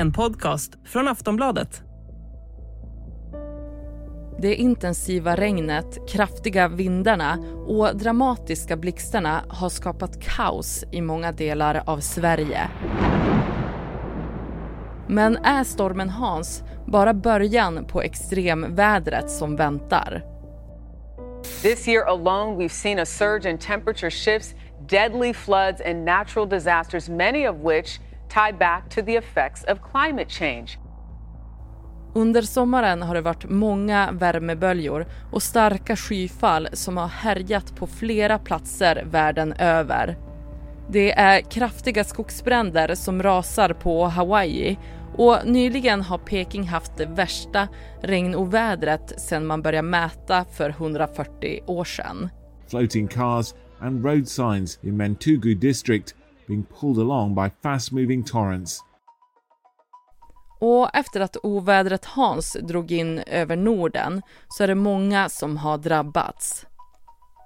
en podcast från Aftonbladet. Det intensiva regnet, kraftiga vindarna och dramatiska blixtarna har skapat kaos i många delar av Sverige. Men är stormen Hans bara början på extremvädret som väntar? This year alone, we've seen a surge in temperature shifts, deadly floods, and natural disasters, many of which tie back to the effects of climate change. Under sommaren har det varit många värmeböljor och starka skyfall som har härjat på flera platser världen över. Det är kraftiga skogsbränder som rasar på Hawaii och nyligen har Peking haft det värsta regnovädret sedan man började mäta för 140 år sedan. Floating cars and road signs in Mentugu district being pulled along by fast moving torrents. Och efter att ovädret Hans drog in över Norden så är det många som har drabbats.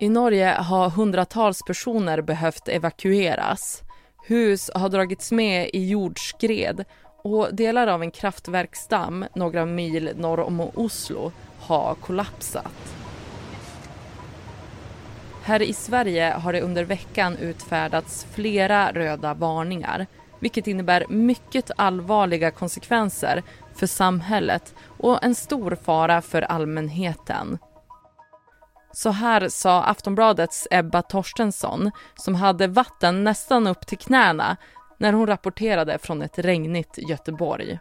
I Norge har hundratals personer behövt evakueras. Hus har dragits med i jordskred och delar av en kraftverksdamm några mil norr om Oslo har kollapsat. Här i Sverige har det under veckan utfärdats flera röda varningar vilket innebär mycket allvarliga konsekvenser för samhället och en stor fara för allmänheten. Så här sa Aftonbladets Ebba Torstensson som hade vatten nästan upp till knäna när hon rapporterade från ett regnigt Göteborg.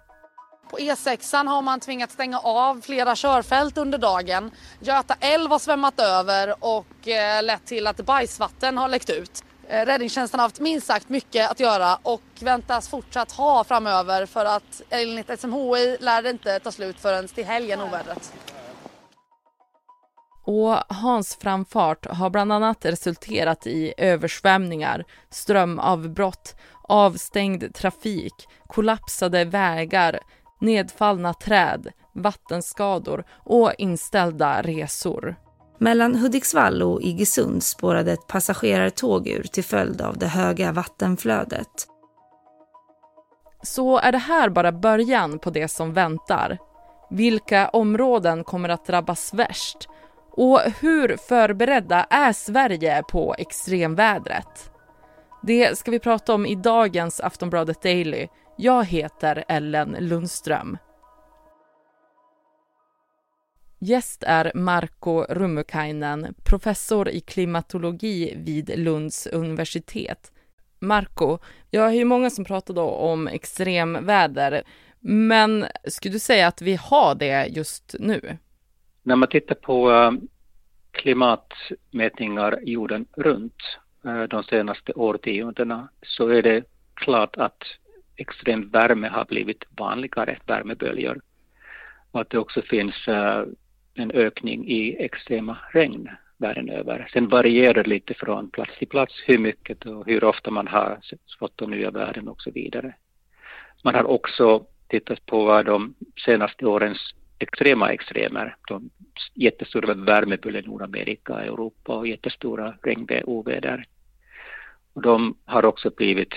På E6 har man tvingats stänga av flera körfält under dagen. Göta älv har svämmat över och eh, lett till att bajsvatten har läckt ut. Eh, räddningstjänsten har haft minst sagt mycket att göra och väntas fortsatt ha framöver för att enligt SMHI lär det inte ta slut förrän till helgen ovädret. Och Hans framfart har bland annat resulterat i översvämningar, strömavbrott, avstängd trafik, kollapsade vägar, nedfallna träd, vattenskador och inställda resor. Mellan Hudiksvall och Iggesund spårade ett passagerartåg ur till följd av det höga vattenflödet. Så är det här bara början på det som väntar? Vilka områden kommer att drabbas värst? Och hur förberedda är Sverige på extremvädret? Det ska vi prata om i dagens Aftonbladet Daily. Jag heter Ellen Lundström. Gäst är Marko Rummukainen, professor i klimatologi vid Lunds universitet. Marko, jag har ju många som pratar då om extremväder, men skulle du säga att vi har det just nu? När man tittar på eh, klimatmätningar jorden runt eh, de senaste årtiondena så är det klart att extrem värme har blivit vanligare, värmeböljor. Och att det också finns eh, en ökning i extrema regn världen över. Sen varierar det lite från plats till plats hur mycket och hur ofta man har fått de nya värden och så vidare. Man har också tittat på de senaste årens extrema extremer, de jättestora värmeböljor i Nordamerika, Europa och jättestora regnoväder. Och de har också blivit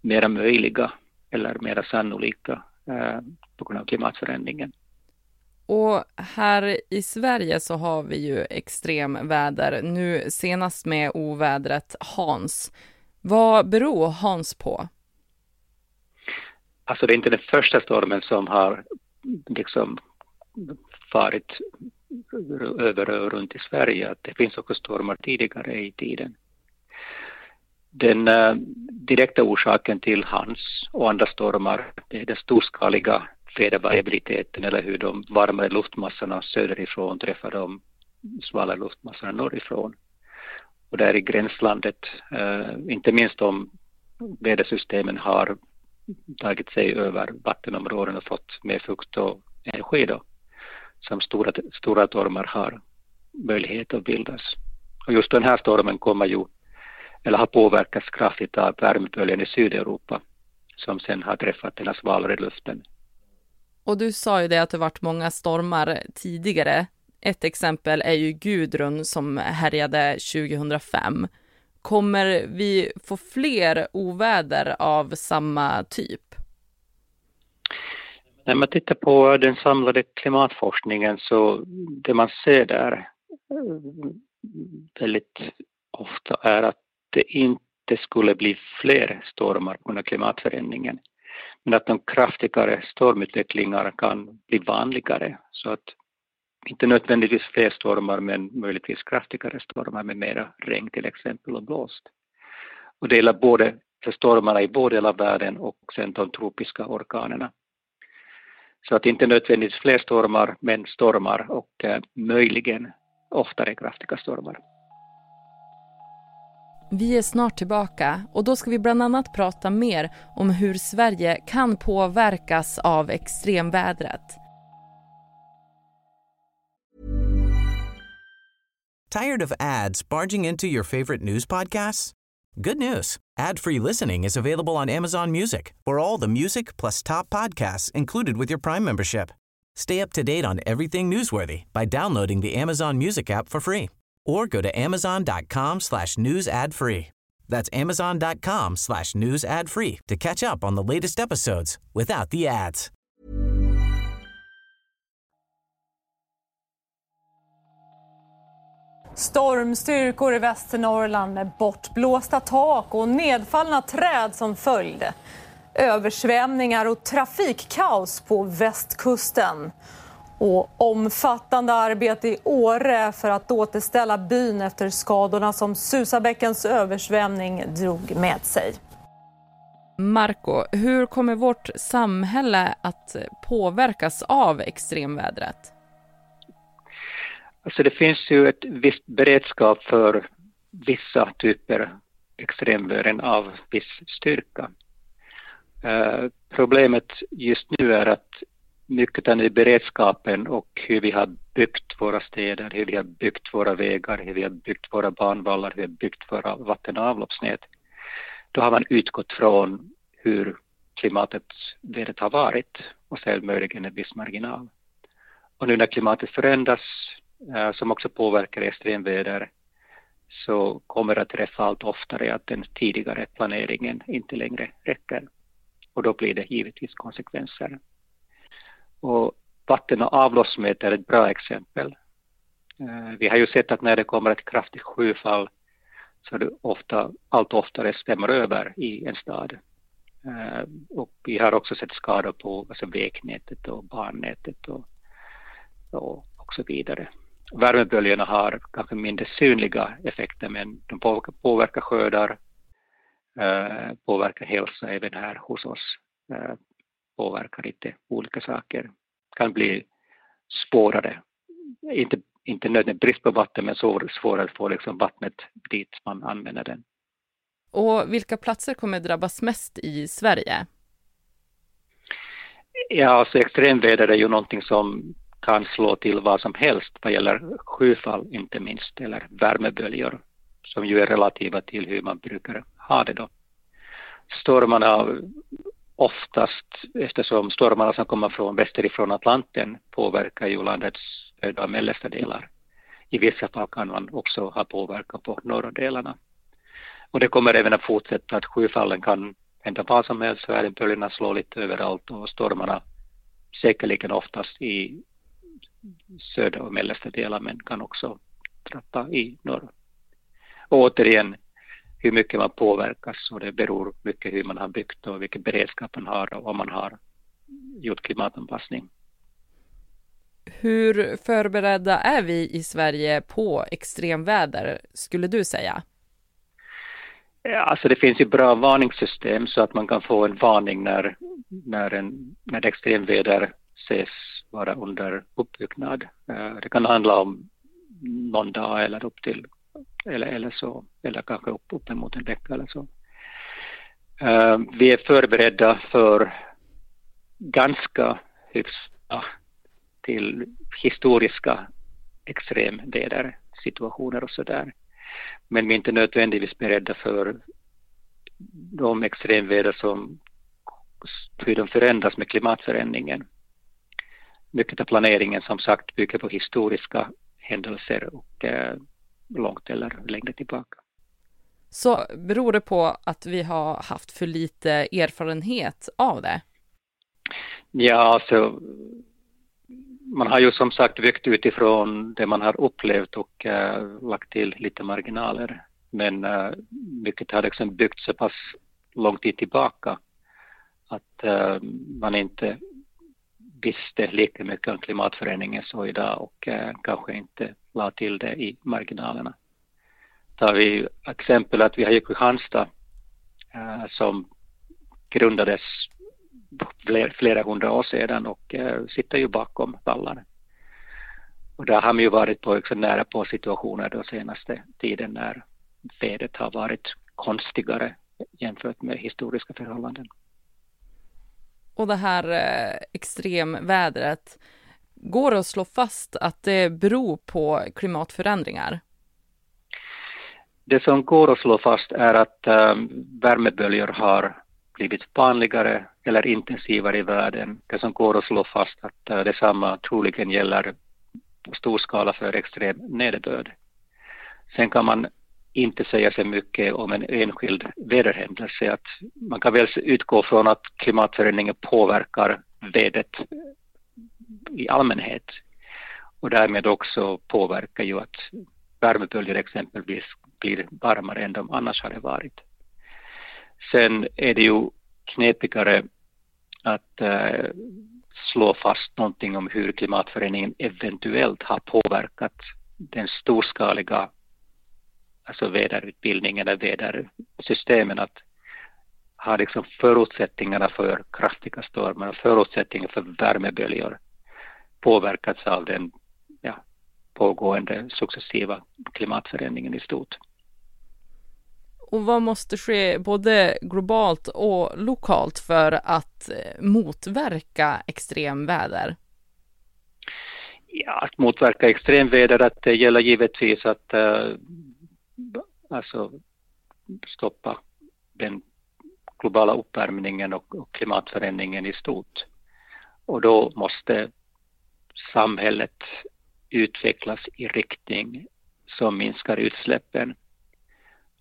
mera möjliga eller mera sannolika eh, på grund av klimatförändringen. Och här i Sverige så har vi ju extremväder, nu senast med ovädret Hans. Vad beror Hans på? Alltså det är inte den första stormen som har liksom farit över och runt i Sverige. Det finns också stormar tidigare i tiden. Den eh, direkta orsaken till Hans och andra stormar är den storskaliga vädervariabiliteten eller hur de varmare luftmassorna söderifrån träffar de svalare luftmassorna norrifrån. Och där i gränslandet, eh, inte minst om vädersystemen har tagit sig över vattenområden och fått mer fukt och energi då, som stora, stora stormar har möjlighet att bildas. Och just den här stormen kommer ju, eller har påverkats kraftigt av värmeböljan i Sydeuropa som sen har träffat den här svalare luften. Och du sa ju det att det varit många stormar tidigare. Ett exempel är ju Gudrun som härjade 2005. Kommer vi få fler oväder av samma typ? När man tittar på den samlade klimatforskningen så det man ser där eh, väldigt ofta är att det inte skulle bli fler stormar på grund av klimatförändringen. Men att de kraftigare stormutvecklingar kan bli vanligare så att inte nödvändigtvis fler stormar men möjligtvis kraftigare stormar med mera regn till exempel och blåst. Och det gäller både för stormarna i vår del av världen och sen de tropiska orkanerna. Så att inte nödvändigtvis fler stormar men stormar och eh, möjligen oftare kraftiga stormar. Vi är snart tillbaka och då ska vi bland annat prata mer om hur Sverige kan påverkas av extremvädret. Tired of ads barging into your favorite news podcasts? Good news. Ad-free listening is available on Amazon Music. For all the music plus top podcasts included with your Prime membership. Stay up to date on everything newsworthy by downloading the Amazon Music app for free or go to amazon.com slash news ad free. That's amazon.com slash news ad free to catch up on the latest episodes without the ads. Stormstyrkor i Västernorrland med bortblåsta tak och nedfallna träd som följde. Översvämningar och trafikkaos på västkusten och omfattande arbete i Åre för att återställa byn efter skadorna som Susabäckens översvämning drog med sig. Marco, hur kommer vårt samhälle att påverkas av extremvädret? Alltså det finns ju ett visst beredskap för vissa typer extremväder av viss styrka. Uh, problemet just nu är att mycket av beredskapen och hur vi har byggt våra städer, hur vi har byggt våra vägar, hur vi har byggt våra banvallar, hur vi har byggt våra vatten och avloppsnät. Då har man utgått från hur klimatet, vädret har varit och sen möjligen en viss marginal. Och nu när klimatet förändras, eh, som också påverkar extremväder, så kommer det att träffa allt oftare att den tidigare planeringen inte längre räcker. Och då blir det givetvis konsekvenser. Och vatten och avloppsnät är ett bra exempel. Eh, vi har ju sett att när det kommer ett kraftigt skyfall så det ofta, allt oftare stämmer över i en stad. Eh, och vi har också sett skador på alltså vägnätet och bannätet och, och, och så vidare. Värmeböljorna har kanske mindre synliga effekter men de påverkar, skördar, eh, påverkar hälsa även här hos oss påverkar lite olika saker. Kan bli svårare, inte, inte nödvändigt brist på vatten, men svårare att få liksom vattnet dit man använder den. Och vilka platser kommer drabbas mest i Sverige? Ja, alltså extremväder är ju någonting som kan slå till vad som helst vad gäller skyfall inte minst, eller värmeböljor som ju är relativa till hur man brukar ha det då. Stormarna oftast, eftersom stormarna som kommer från västerifrån Atlanten påverkar ju landets södra och mellersta delar. I vissa fall kan man också ha påverkan på norra delarna. Och det kommer även att fortsätta att skyfallen kan hända vad som helst, värdenböljorna slår lite överallt och stormarna säkerligen oftast i södra och mellersta delar men kan också trappa i norr. Och återigen, hur mycket man påverkas och det beror mycket hur man har byggt och vilken beredskap man har och om man har gjort klimatanpassning. Hur förberedda är vi i Sverige på extremväder, skulle du säga? Ja, alltså det finns ju bra varningssystem så att man kan få en varning när, när, en, när extremväder ses vara under uppbyggnad. Eh, det kan handla om någon dag eller upp till eller, eller så, eller kanske upp, uppemot en vecka eller så. Uh, vi är förberedda för ganska hyfsat till historiska extremvädersituationer och så där. Men vi är inte nödvändigtvis beredda för de extremväder som hur de förändras med klimatförändringen. Mycket av planeringen som sagt bygger på historiska händelser och eh, långt eller längre tillbaka. Så beror det på att vi har haft för lite erfarenhet av det? Ja, alltså man har ju som sagt byggt utifrån det man har upplevt och uh, lagt till lite marginaler. Men uh, mycket har liksom byggt så pass lång tid tillbaka att uh, man inte visste lika mycket om klimatförändringen så idag och eh, kanske inte la till det i marginalerna. Tar vi exempel att vi har ju Kristianstad eh, som grundades flera, flera hundra år sedan och eh, sitter ju bakom vallarna. Och där har man ju varit på också nära på situationer då senaste tiden när vädret har varit konstigare jämfört med historiska förhållanden. Och det här eh, extremvädret, går det att slå fast att det beror på klimatförändringar? Det som går att slå fast är att eh, värmeböljor har blivit vanligare eller intensivare i världen. Det som går att slå fast att äh, detsamma troligen gäller på stor skala för extrem nederbörd. Sen kan man inte säga så mycket om en enskild väderhändelse. Att man kan väl utgå från att klimatförändringen påverkar vädret i allmänhet och därmed också påverkar ju att värmeböljor exempelvis blir varmare än de annars hade varit. Sen är det ju knepigare att äh, slå fast någonting om hur klimatförändringen eventuellt har påverkat den storskaliga alltså väderutbildningen eller vädersystemen att ha liksom förutsättningarna för kraftiga stormar och förutsättningarna för värmeböljor påverkats av den ja, pågående successiva klimatförändringen i stort. Och vad måste ske både globalt och lokalt för att eh, motverka extremväder? Ja, att motverka extremväder, att det gäller givetvis att uh, alltså stoppa den globala uppvärmningen och, och klimatförändringen i stort. Och då måste samhället utvecklas i riktning som minskar utsläppen.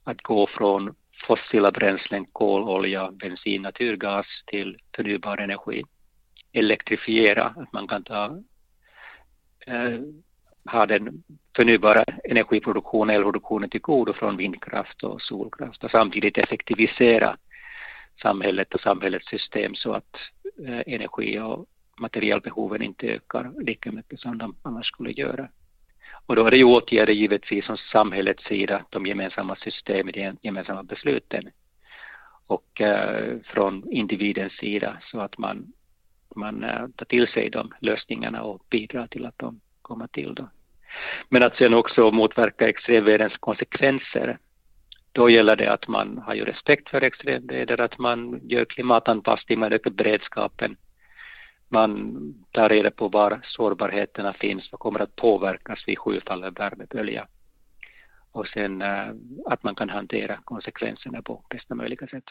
Att gå från fossila bränslen, kol, olja, bensin, naturgas till förnybar energi. Elektrifiera, att man kan ta eh, ha den förnybara energiproduktionen, elproduktionen till godo från vindkraft och solkraft och samtidigt effektivisera samhället och samhällets system så att eh, energi och materialbehoven inte ökar lika mycket som de annars skulle göra. Och då är det ju åtgärder givetvis från samhällets sida, de gemensamma systemen, de gemensamma besluten och eh, från individens sida så att man, man eh, tar till sig de lösningarna och bidrar till att de komma till. Då. Men att sen också motverka extremväderns konsekvenser. Då gäller det att man har ju respekt för extremväder, att man gör klimatanpassning, man ökar beredskapen. Man tar reda på var sårbarheterna finns, vad kommer att påverkas vid skyfall värmebölja. Och sen eh, att man kan hantera konsekvenserna på bästa möjliga sätt.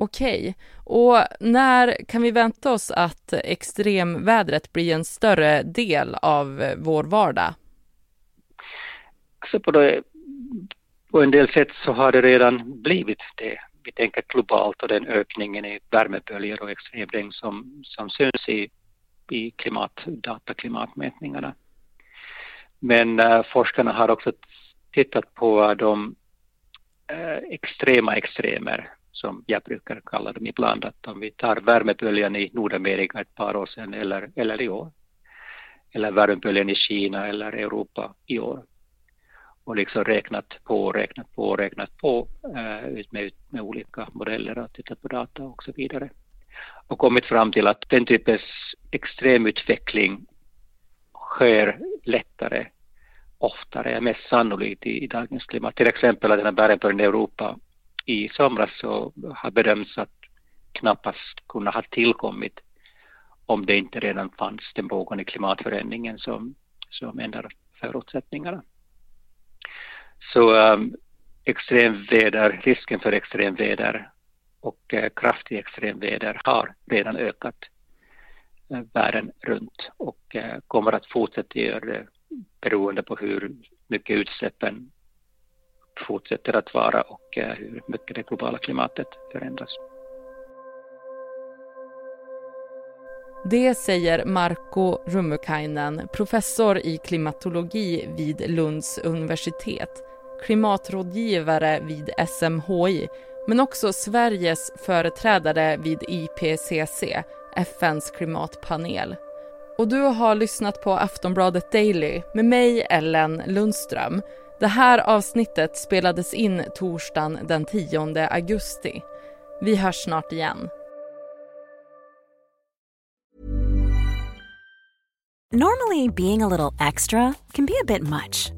Okej, och när kan vi vänta oss att extremvädret blir en större del av eh, vår vardag? Alltså på, det, på en del sätt så har det redan blivit det. Vi tänker globalt och den ökningen i värmeböljor och extremregn som, som syns i, i klimatdata, klimatmätningarna. Men äh, forskarna har också tittat på de äh, extrema extremer som jag brukar kalla dem ibland, att om vi tar värmeböljan i Nordamerika ett par år sedan eller, eller i år, eller värmeböljan i Kina eller Europa i år, och liksom räknat på, räknat på, räknat på uh, med, med olika modeller och tittat på data och så vidare. Och kommit fram till att den typens extremutveckling sker lättare, oftare, är mest sannolikt i, i dagens klimat. Till exempel att den här bergen i Europa i somras så har bedömts att knappast kunna ha tillkommit om det inte redan fanns den pågående klimatförändringen som, som ändrar förutsättningarna. Så um, extremväder, risken för extremväder och uh, kraftig extremväder har redan ökat uh, världen runt och uh, kommer att fortsätta göra det beroende på hur mycket utsläppen fortsätter att vara och eh, hur mycket det globala klimatet förändras. Det säger Marko Rummukainen, professor i klimatologi vid Lunds universitet, klimatrådgivare vid SMHI men också Sveriges företrädare vid IPCC, FNs klimatpanel. Och du har lyssnat på Aftonbladet Daily med mig, Ellen Lundström. Det här avsnittet spelades in torsdagen den 10 augusti. Vi hörs snart igen. Normally being a little extra can be a bit much.